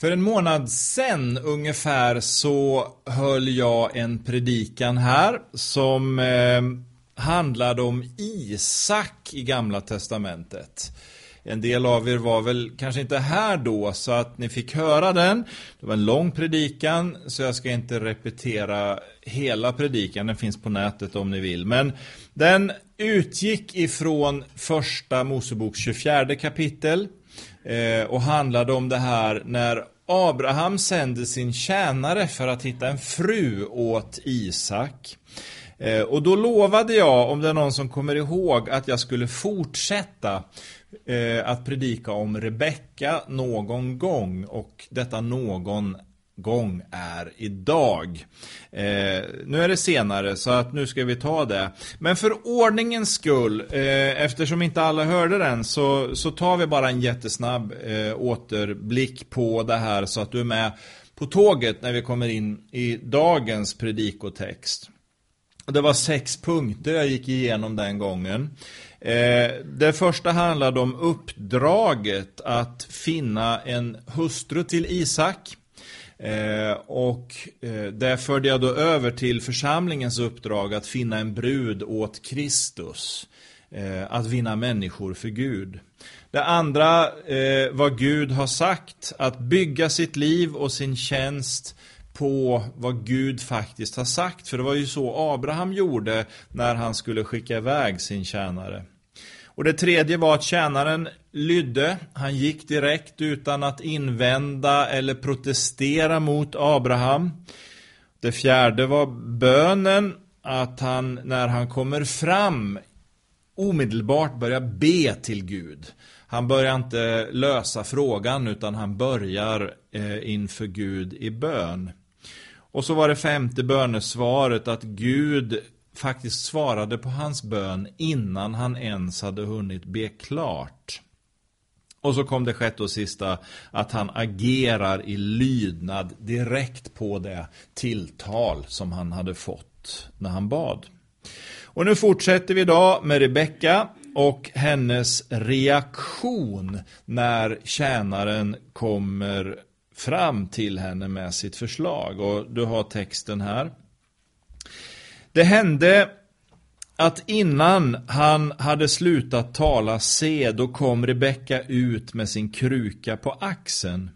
För en månad sen ungefär så höll jag en predikan här som eh, handlade om Isak i Gamla Testamentet. En del av er var väl kanske inte här då så att ni fick höra den. Det var en lång predikan så jag ska inte repetera hela predikan. Den finns på nätet om ni vill. Men den utgick ifrån första Moseboks 24 kapitel eh, och handlade om det här när Abraham sände sin tjänare för att hitta en fru åt Isak. Eh, och då lovade jag, om det är någon som kommer ihåg, att jag skulle fortsätta eh, att predika om Rebecka någon gång. Och detta någon gång är idag. Eh, nu är det senare så att nu ska vi ta det. Men för ordningens skull, eh, eftersom inte alla hörde den så, så tar vi bara en jättesnabb eh, återblick på det här så att du är med på tåget när vi kommer in i dagens predikotext. Det var sex punkter jag gick igenom den gången. Eh, det första handlade om uppdraget att finna en hustru till Isak. Eh, och eh, där förde jag då över till församlingens uppdrag att finna en brud åt Kristus. Eh, att vinna människor för Gud. Det andra, eh, vad Gud har sagt, att bygga sitt liv och sin tjänst på vad Gud faktiskt har sagt. För det var ju så Abraham gjorde när han skulle skicka iväg sin tjänare. Och det tredje var att tjänaren lydde. Han gick direkt utan att invända eller protestera mot Abraham. Det fjärde var bönen. Att han när han kommer fram omedelbart börjar be till Gud. Han börjar inte lösa frågan utan han börjar eh, inför Gud i bön. Och så var det femte bönesvaret att Gud faktiskt svarade på hans bön innan han ens hade hunnit be klart. Och så kom det sjätte och sista att han agerar i lydnad direkt på det tilltal som han hade fått när han bad. Och nu fortsätter vi idag med Rebecka och hennes reaktion när tjänaren kommer fram till henne med sitt förslag. Och du har texten här. Det hände att innan han hade slutat tala se, då kom Rebecka ut med sin kruka på axeln.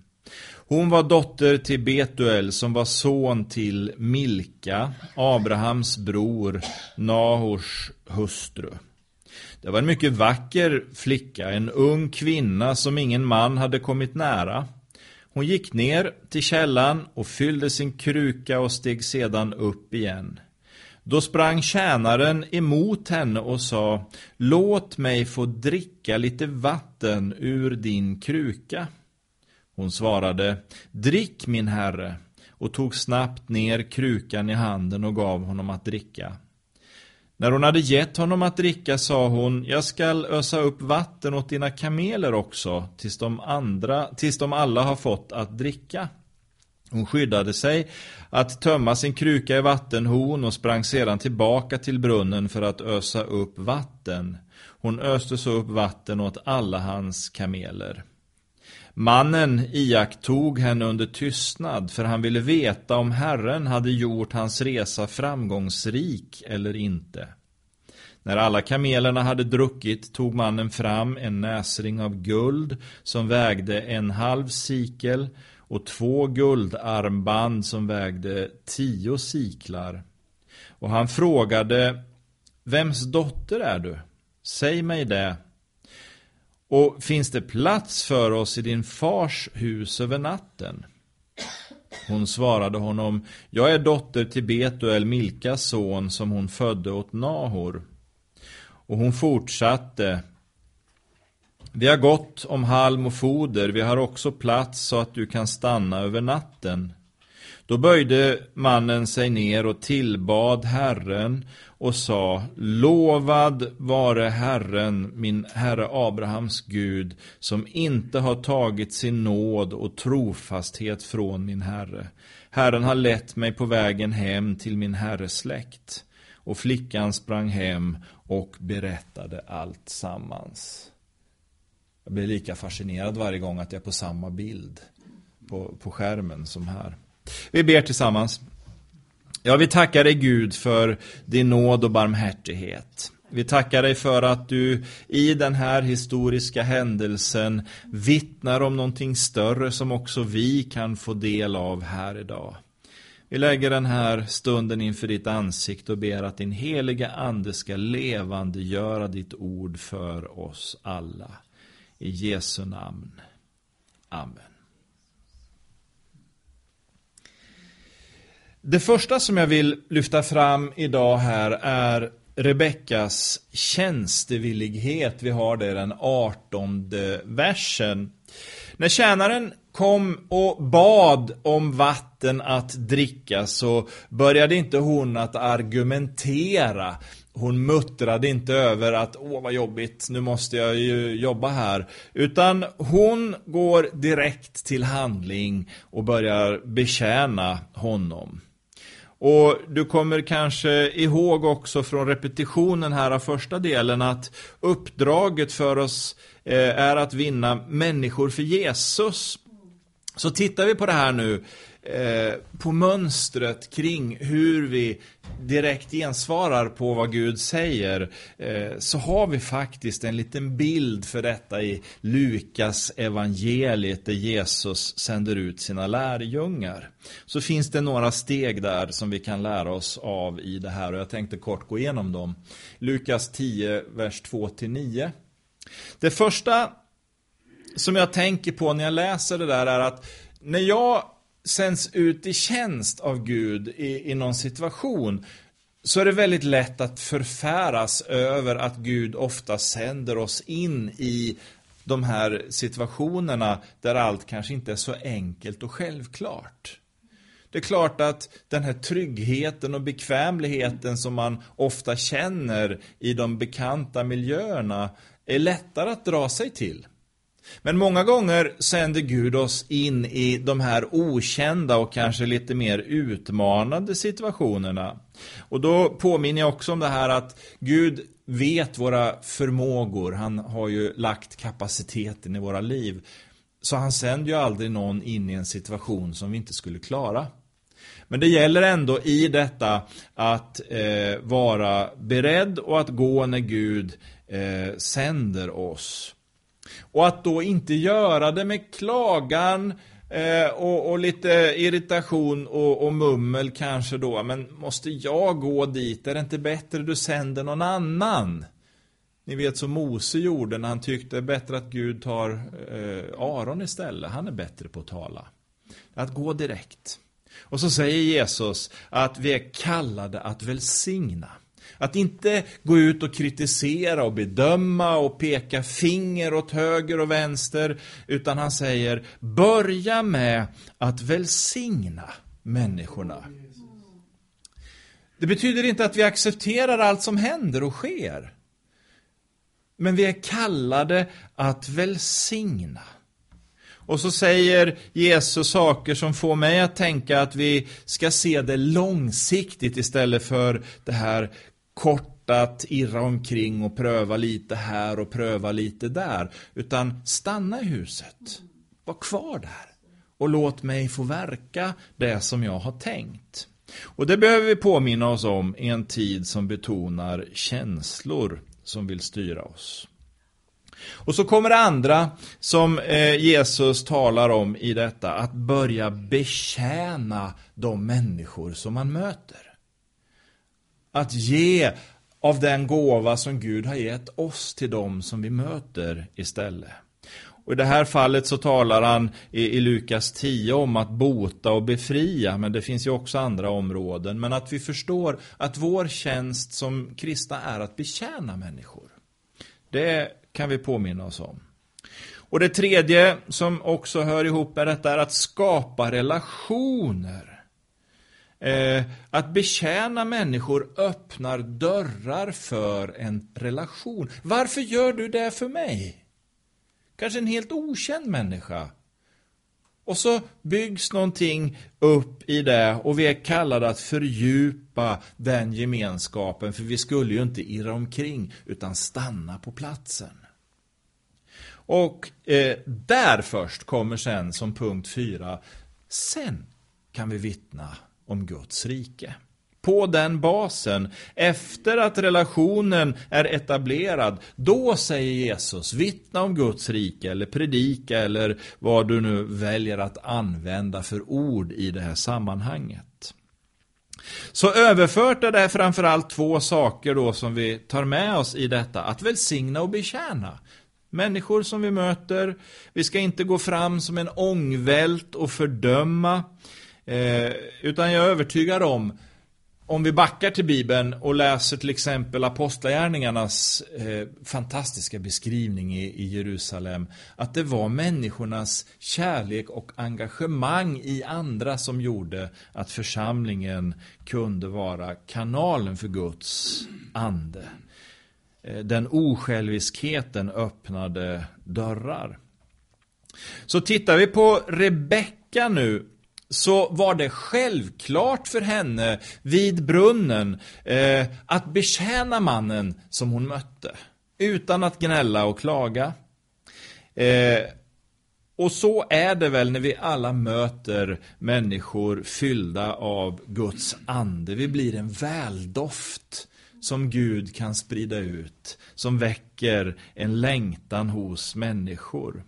Hon var dotter till Betuel som var son till Milka, Abrahams bror, Nahors hustru. Det var en mycket vacker flicka, en ung kvinna som ingen man hade kommit nära. Hon gick ner till källan och fyllde sin kruka och steg sedan upp igen. Då sprang tjänaren emot henne och sa Låt mig få dricka lite vatten ur din kruka. Hon svarade Drick min herre och tog snabbt ner krukan i handen och gav honom att dricka. När hon hade gett honom att dricka sa hon, jag skall ösa upp vatten åt dina kameler också, tills de, andra, tills de alla har fått att dricka. Hon skyddade sig att tömma sin kruka i vattenhon och sprang sedan tillbaka till brunnen för att ösa upp vatten. Hon öste så upp vatten åt alla hans kameler. Mannen iakttog henne under tystnad för han ville veta om Herren hade gjort hans resa framgångsrik eller inte. När alla kamelerna hade druckit tog mannen fram en näsring av guld som vägde en halv sikel och två guldarmband som vägde tio siklar. Och han frågade Vems dotter är du? Säg mig det och finns det plats för oss i din fars hus över natten? Hon svarade honom, jag är dotter till Betuel, Milkas son, som hon födde åt Nahor. Och hon fortsatte, vi har gott om halm och foder, vi har också plats så att du kan stanna över natten. Då böjde mannen sig ner och tillbad Herren och sa Lovad vare Herren, min Herre Abrahams Gud, som inte har tagit sin nåd och trofasthet från min Herre. Herren har lett mig på vägen hem till min Herres släkt. Och flickan sprang hem och berättade allt sammans. Jag blir lika fascinerad varje gång att jag är på samma bild. på, på skärmen som här. Vi ber tillsammans. Ja, vi tackar dig Gud för din nåd och barmhärtighet. Vi tackar dig för att du i den här historiska händelsen vittnar om någonting större som också vi kan få del av här idag. Vi lägger den här stunden inför ditt ansikte och ber att din heliga ande ska levandegöra ditt ord för oss alla. I Jesu namn. Amen. Det första som jag vill lyfta fram idag här är Rebeckas tjänstevillighet. Vi har det i den artonde versen. När tjänaren kom och bad om vatten att dricka så började inte hon att argumentera. Hon muttrade inte över att åh vad jobbigt, nu måste jag ju jobba här. Utan hon går direkt till handling och börjar betjäna honom. Och du kommer kanske ihåg också från repetitionen här av första delen att uppdraget för oss eh, är att vinna människor för Jesus. Så tittar vi på det här nu, eh, på mönstret kring hur vi direkt gensvarar på vad Gud säger, eh, så har vi faktiskt en liten bild för detta i Lukas evangeliet där Jesus sänder ut sina lärjungar. Så finns det några steg där som vi kan lära oss av i det här och jag tänkte kort gå igenom dem. Lukas 10, vers 2-9. Det första som jag tänker på när jag läser det där är att när jag sänds ut i tjänst av Gud i, i någon situation så är det väldigt lätt att förfäras över att Gud ofta sänder oss in i de här situationerna där allt kanske inte är så enkelt och självklart. Det är klart att den här tryggheten och bekvämligheten som man ofta känner i de bekanta miljöerna är lättare att dra sig till. Men många gånger sänder Gud oss in i de här okända och kanske lite mer utmanande situationerna. Och då påminner jag också om det här att Gud vet våra förmågor. Han har ju lagt kapaciteten i våra liv. Så han sänder ju aldrig någon in i en situation som vi inte skulle klara. Men det gäller ändå i detta att eh, vara beredd och att gå när Gud eh, sänder oss. Och att då inte göra det med klagan eh, och, och, lite irritation och, och, mummel kanske då. Men måste jag gå dit? Är det inte bättre du sänder någon annan? Ni vet som Mose gjorde när han tyckte det är bättre att Gud tar eh, Aron istället. Han är bättre på att tala. Att gå direkt. Och så säger Jesus att vi är kallade att välsigna. Att inte gå ut och kritisera och bedöma och peka finger åt höger och vänster. Utan han säger, börja med att välsigna människorna. Det betyder inte att vi accepterar allt som händer och sker. Men vi är kallade att välsigna. Och så säger Jesus saker som får mig att tänka att vi ska se det långsiktigt istället för det här kort att irra omkring och pröva lite här och pröva lite där. Utan stanna i huset. Var kvar där. Och låt mig få verka det som jag har tänkt. Och det behöver vi påminna oss om i en tid som betonar känslor som vill styra oss. Och så kommer det andra som eh, Jesus talar om i detta, att börja betjäna de människor som man möter. Att ge av den gåva som Gud har gett oss till dem som vi möter istället. Och I det här fallet så talar han i, i, Lukas 10 om att bota och befria, men det finns ju också andra områden. Men att vi förstår att vår tjänst som kristna är att betjäna människor. Det kan vi påminna oss om. Och det tredje som också hör ihop med detta är att skapa relationer. Eh, att betjäna människor öppnar dörrar för en relation. Varför gör du det för mig? Kanske en helt okänd människa. Och så byggs någonting upp i det och vi är kallade att fördjupa den gemenskapen för vi skulle ju inte irra omkring utan stanna på platsen. Och eh, där först kommer sen som punkt fyra, sen kan vi vittna om Guds rike. På den basen, efter att relationen är etablerad, då säger Jesus vittna om Guds rike eller predika eller vad du nu väljer att använda för ord i det här sammanhanget. Så överfört är det framförallt två saker då som vi tar med oss i detta. Att välsigna och betjäna. Människor som vi möter. Vi ska inte gå fram som en ångvält och fördöma. Eh, utan jag är övertygad om om vi backar till Bibeln och läser till exempel Apostlagärningarnas eh, fantastiska beskrivning i, i, Jerusalem, att det var människornas kärlek och engagemang i andra som gjorde att församlingen kunde vara kanalen för Guds ande. Eh, den osjälviskheten öppnade dörrar. Så tittar vi på Rebecka nu så var det självklart för henne vid brunnen eh, att betjäna mannen som hon mötte. Utan att gnälla och klaga. Eh, och så är det väl när vi alla möter människor fyllda av Guds ande. Vi blir en väldoft som Gud kan sprida ut. Som väcker en längtan hos människor.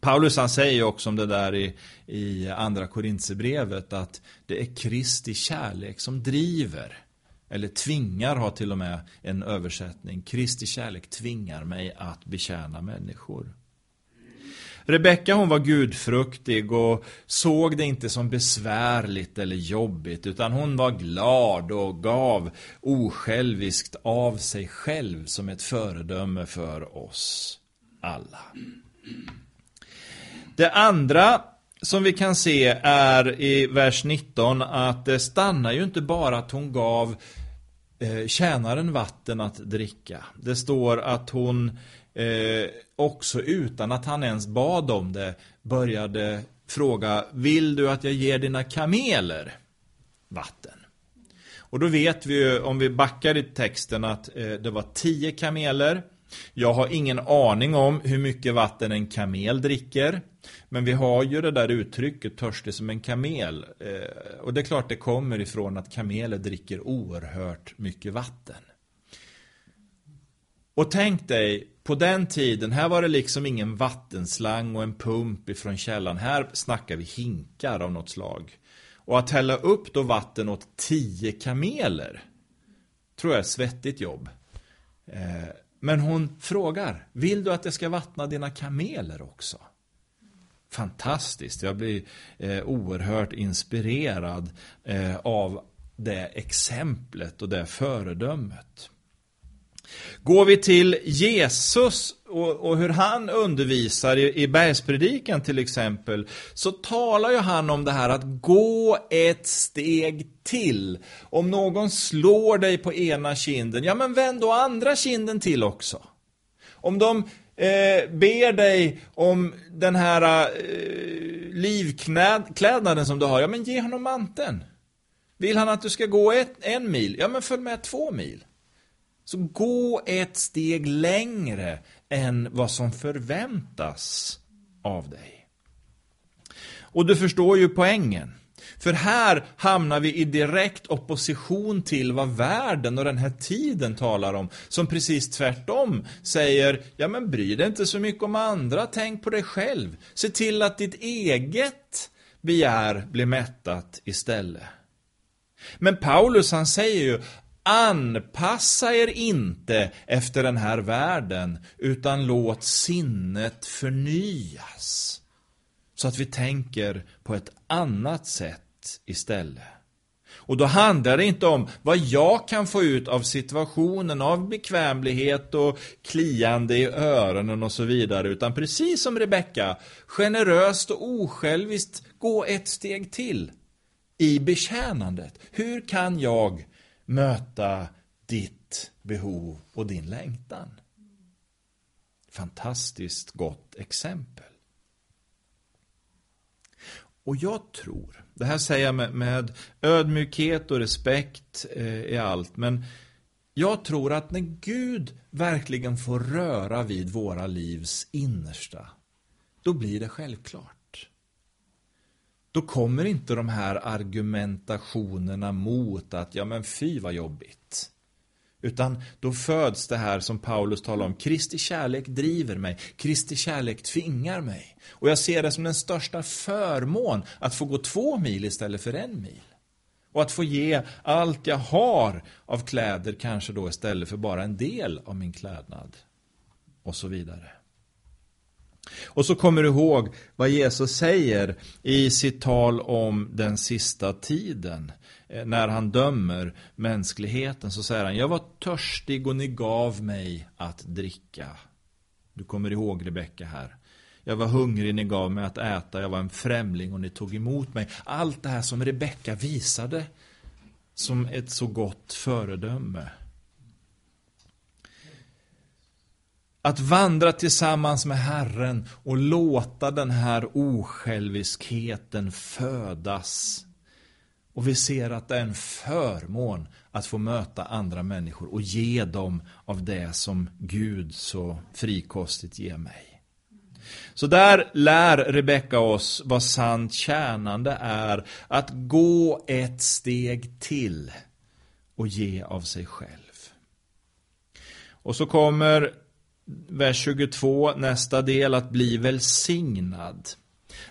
Paulus han säger också om det där i, i andra Korintierbrevet att det är Kristi kärlek som driver eller tvingar har till och med en översättning. Kristi kärlek tvingar mig att betjäna människor. Rebecka hon var gudfruktig och såg det inte som besvärligt eller jobbigt utan hon var glad och gav osjälviskt av sig själv som ett föredöme för oss alla. Det andra som vi kan se är i vers 19 att det stannar ju inte bara att hon gav eh, tjänaren vatten att dricka. Det står att hon eh, också utan att han ens bad om det började fråga Vill du att jag ger dina kameler vatten? Och då vet vi ju om vi backar i texten att eh, det var tio kameler. Jag har ingen aning om hur mycket vatten en kamel dricker. Men vi har ju det där uttrycket törstig som en kamel. Eh, och det är klart det kommer ifrån att kameler dricker oerhört mycket vatten. Och tänk dig, på den tiden, här var det liksom ingen vattenslang och en pump ifrån källan. Här snackar vi hinkar av något slag. Och att hälla upp då vatten åt tio kameler tror jag är ett svettigt jobb. Eh, men hon frågar, vill du att jag ska vattna dina kameler också? fantastiskt. Jag blir eh, oerhört inspirerad eh, av det exemplet och det föredömet. Går vi till Jesus och, och, hur han undervisar i, i bergspredikan till exempel så talar ju han om det här att gå ett steg till. Om någon slår dig på ena kinden, ja men vänd då andra kinden till också. Om de eh, ber dig om den här eh, livklädnaden som du har, ja men ge honom manteln. Vill han att du ska gå ett, en mil, ja men följ med två mil. Så gå ett steg längre än vad som förväntas av dig. Och du förstår ju poängen. För här hamnar vi i direkt opposition till vad världen och den här tiden talar om. Som precis tvärtom säger, ja men bry dig inte så mycket om andra, tänk på dig själv. Se till att ditt eget begär blir mättat istället. Men Paulus han säger ju, anpassa er inte efter den här världen, utan låt sinnet förnyas. Så att vi tänker på ett annat sätt istället. Och då handlar det inte om vad jag kan få ut av situationen, av bekvämlighet och kliande i öronen och så vidare, utan precis som Rebecka, generöst och osjälviskt gå ett steg till i betjänandet. Hur kan jag möta ditt behov och din längtan? Fantastiskt gott exempel. Och jag tror, det här säger jag med, med ödmjukhet och respekt eh, i allt, men Jag tror att när Gud verkligen får röra vid våra livs innersta, då blir det självklart. Då kommer inte de här argumentationerna mot att, ja men fy vad jobbigt. Utan då föds det här som Paulus talar om. Kristi kärlek driver mig. Kristi kärlek tvingar mig. Och jag ser det som den största förmån att få gå två mil istället för en mil. Och att få ge allt jag har av kläder kanske då istället för bara en del av min klädnad. Och så vidare. Och så kommer du ihåg vad Jesus säger i sitt tal om den sista tiden. Eh, när han dömer mänskligheten så säger han Jag var törstig och ni gav mig att dricka. Du kommer ihåg Rebecka här. Jag var hungrig, ni gav mig att äta. Jag var en främling och ni tog emot mig. Allt det här som Rebecka visade som ett så gott föredöme. Att vandra tillsammans med Herren och låta den här osjälviskheten födas. Och vi ser att det är en förmån att få möta andra människor och ge dem av det som Gud så frikostigt ger mig. Så där lär Rebecka oss vad sant tjänande är. Att gå ett steg till och ge av sig själv. Och så kommer vers 22, nästa del, att bli välsignad.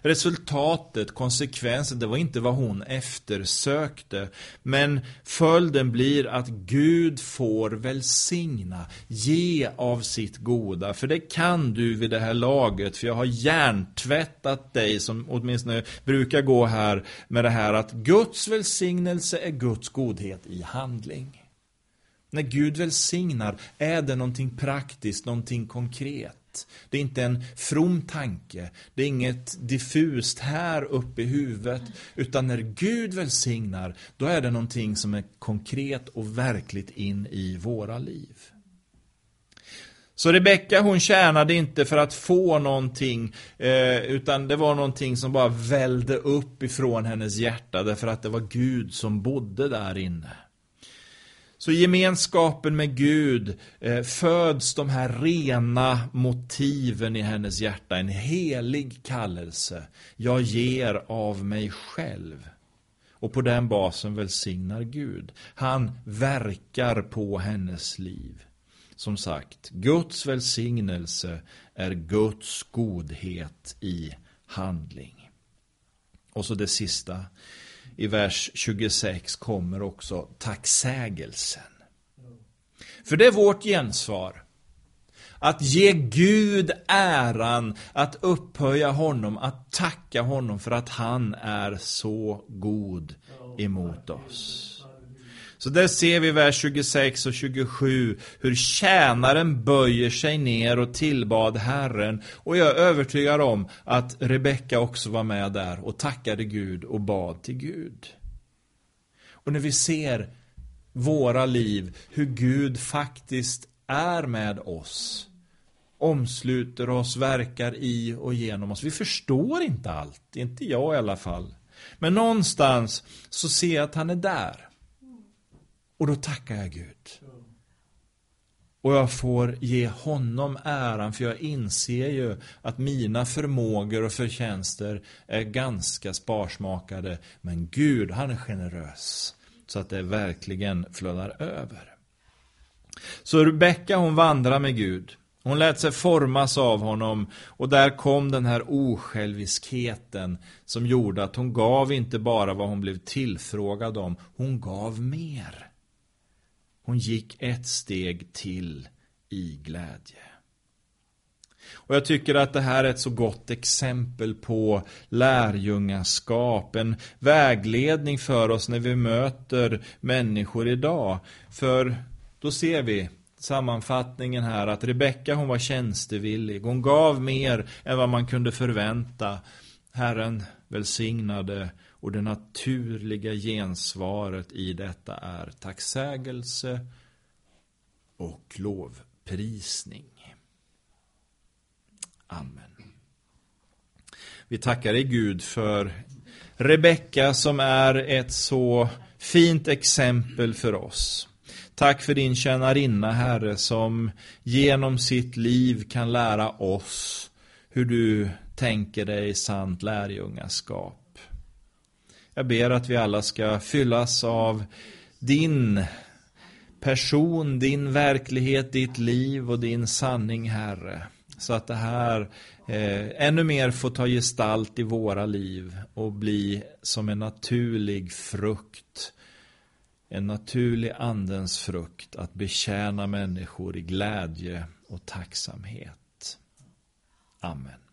Resultatet, konsekvensen, det var inte vad hon eftersökte. Men följden blir att Gud får välsigna, ge av sitt goda. För det kan du vid det här laget, för jag har hjärntvättat dig som åtminstone brukar gå här med det här att Guds välsignelse är Guds godhet i handling. När Gud välsignar är det någonting praktiskt, någonting konkret. Det är inte en from tanke. Det är inget diffust här uppe i huvudet. Utan när Gud välsignar, då är det någonting som är konkret och verkligt in i våra liv. Så Rebecka hon tjänade inte för att få någonting eh, utan det var någonting som bara välde upp ifrån hennes hjärta därför att det var Gud som bodde där inne. Så i gemenskapen med Gud eh, föds de här rena motiven i hennes hjärta. En helig kallelse. Jag ger av mig själv. Och på den basen välsignar Gud. Han verkar på hennes liv. Som sagt, Guds välsignelse är Guds godhet i handling. Och så det sista i vers 26 kommer också tacksägelsen. För det är vårt gensvar. Att ge Gud äran, att upphöja honom, att tacka honom för att han är så god emot oss. Så där ser vi vers 26 och 27 hur tjänaren böjer sig ner och tillbad Herren. Och jag är övertygad om att Rebecka också var med där och tackade Gud och bad till Gud. Och när vi ser våra liv, hur Gud faktiskt är med oss omsluter oss, verkar i och genom oss. Vi förstår inte allt, inte jag i alla fall. Men någonstans så ser jag att han är där. Och då tackar jag Gud. Och jag får ge honom äran för jag inser ju att mina förmågor och förtjänster är ganska sparsmakade. Men Gud, han är generös. Så att det verkligen flödar över. Så Rebecka hon vandrar med Gud. Hon lät sig formas av honom och där kom den här osjälviskheten som gjorde att hon gav inte bara vad hon blev tillfrågad om, hon gav mer. Hon gick ett steg till i glädje. Och jag tycker att det här är ett så gott exempel på lärjungaskap, en vägledning för oss när vi möter människor idag. För då ser vi sammanfattningen här att Rebecka hon var tjänstevillig. Hon gav mer än vad man kunde förvänta. Herren välsignade och det naturliga gensvaret i detta är tacksägelse och lovprisning. Amen. Vi tackar dig Gud för Rebecka som är ett så fint exempel för oss. Tack för din tjänarinna, Herre, som genom sitt liv kan lära oss hur du tänker dig sant lärjungaskap. Jag ber att vi alla ska fyllas av din person, din verklighet, ditt liv och din sanning, Herre. Så att det här eh, ännu mer får ta gestalt i våra liv och bli som en naturlig frukt. En naturlig andens frukt att betjäna människor i glädje och tacksamhet. Amen.